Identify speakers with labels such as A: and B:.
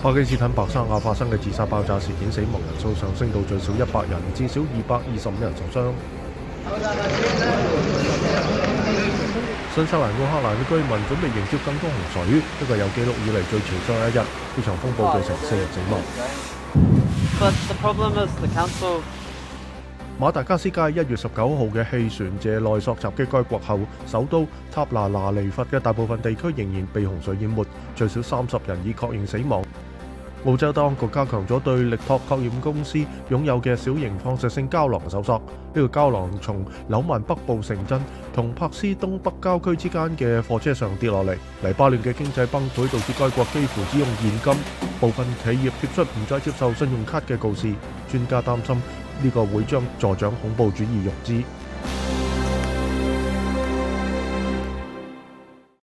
A: 巴基斯坦白沙亞发生嘅自杀爆炸事件，死亡人数上升到最少一百人，至少二百二十五人受伤。新西兰奥克兰嘅居民准备迎接更多洪水，一个有記录以嚟最潮湿嘅一日，呢场风暴造成四人死亡。马达加斯加一月十九号嘅气旋谢内索袭击该国后，首都塔拿拿利佛嘅大部分地区仍然被洪水淹没，最少三十人已确认死亡。澳洲當局加強咗對力拓确鹽公司擁有嘅小型放射性膠囊搜索。呢個膠囊從紐曼北部城鎮同珀斯東北郊區之間嘅货車上跌落嚟。黎巴嫩嘅經濟崩潰導致該國幾乎只用現金，部分企業贴出唔再接受信用卡嘅告示。專家擔心呢個會將助長恐怖主移融資。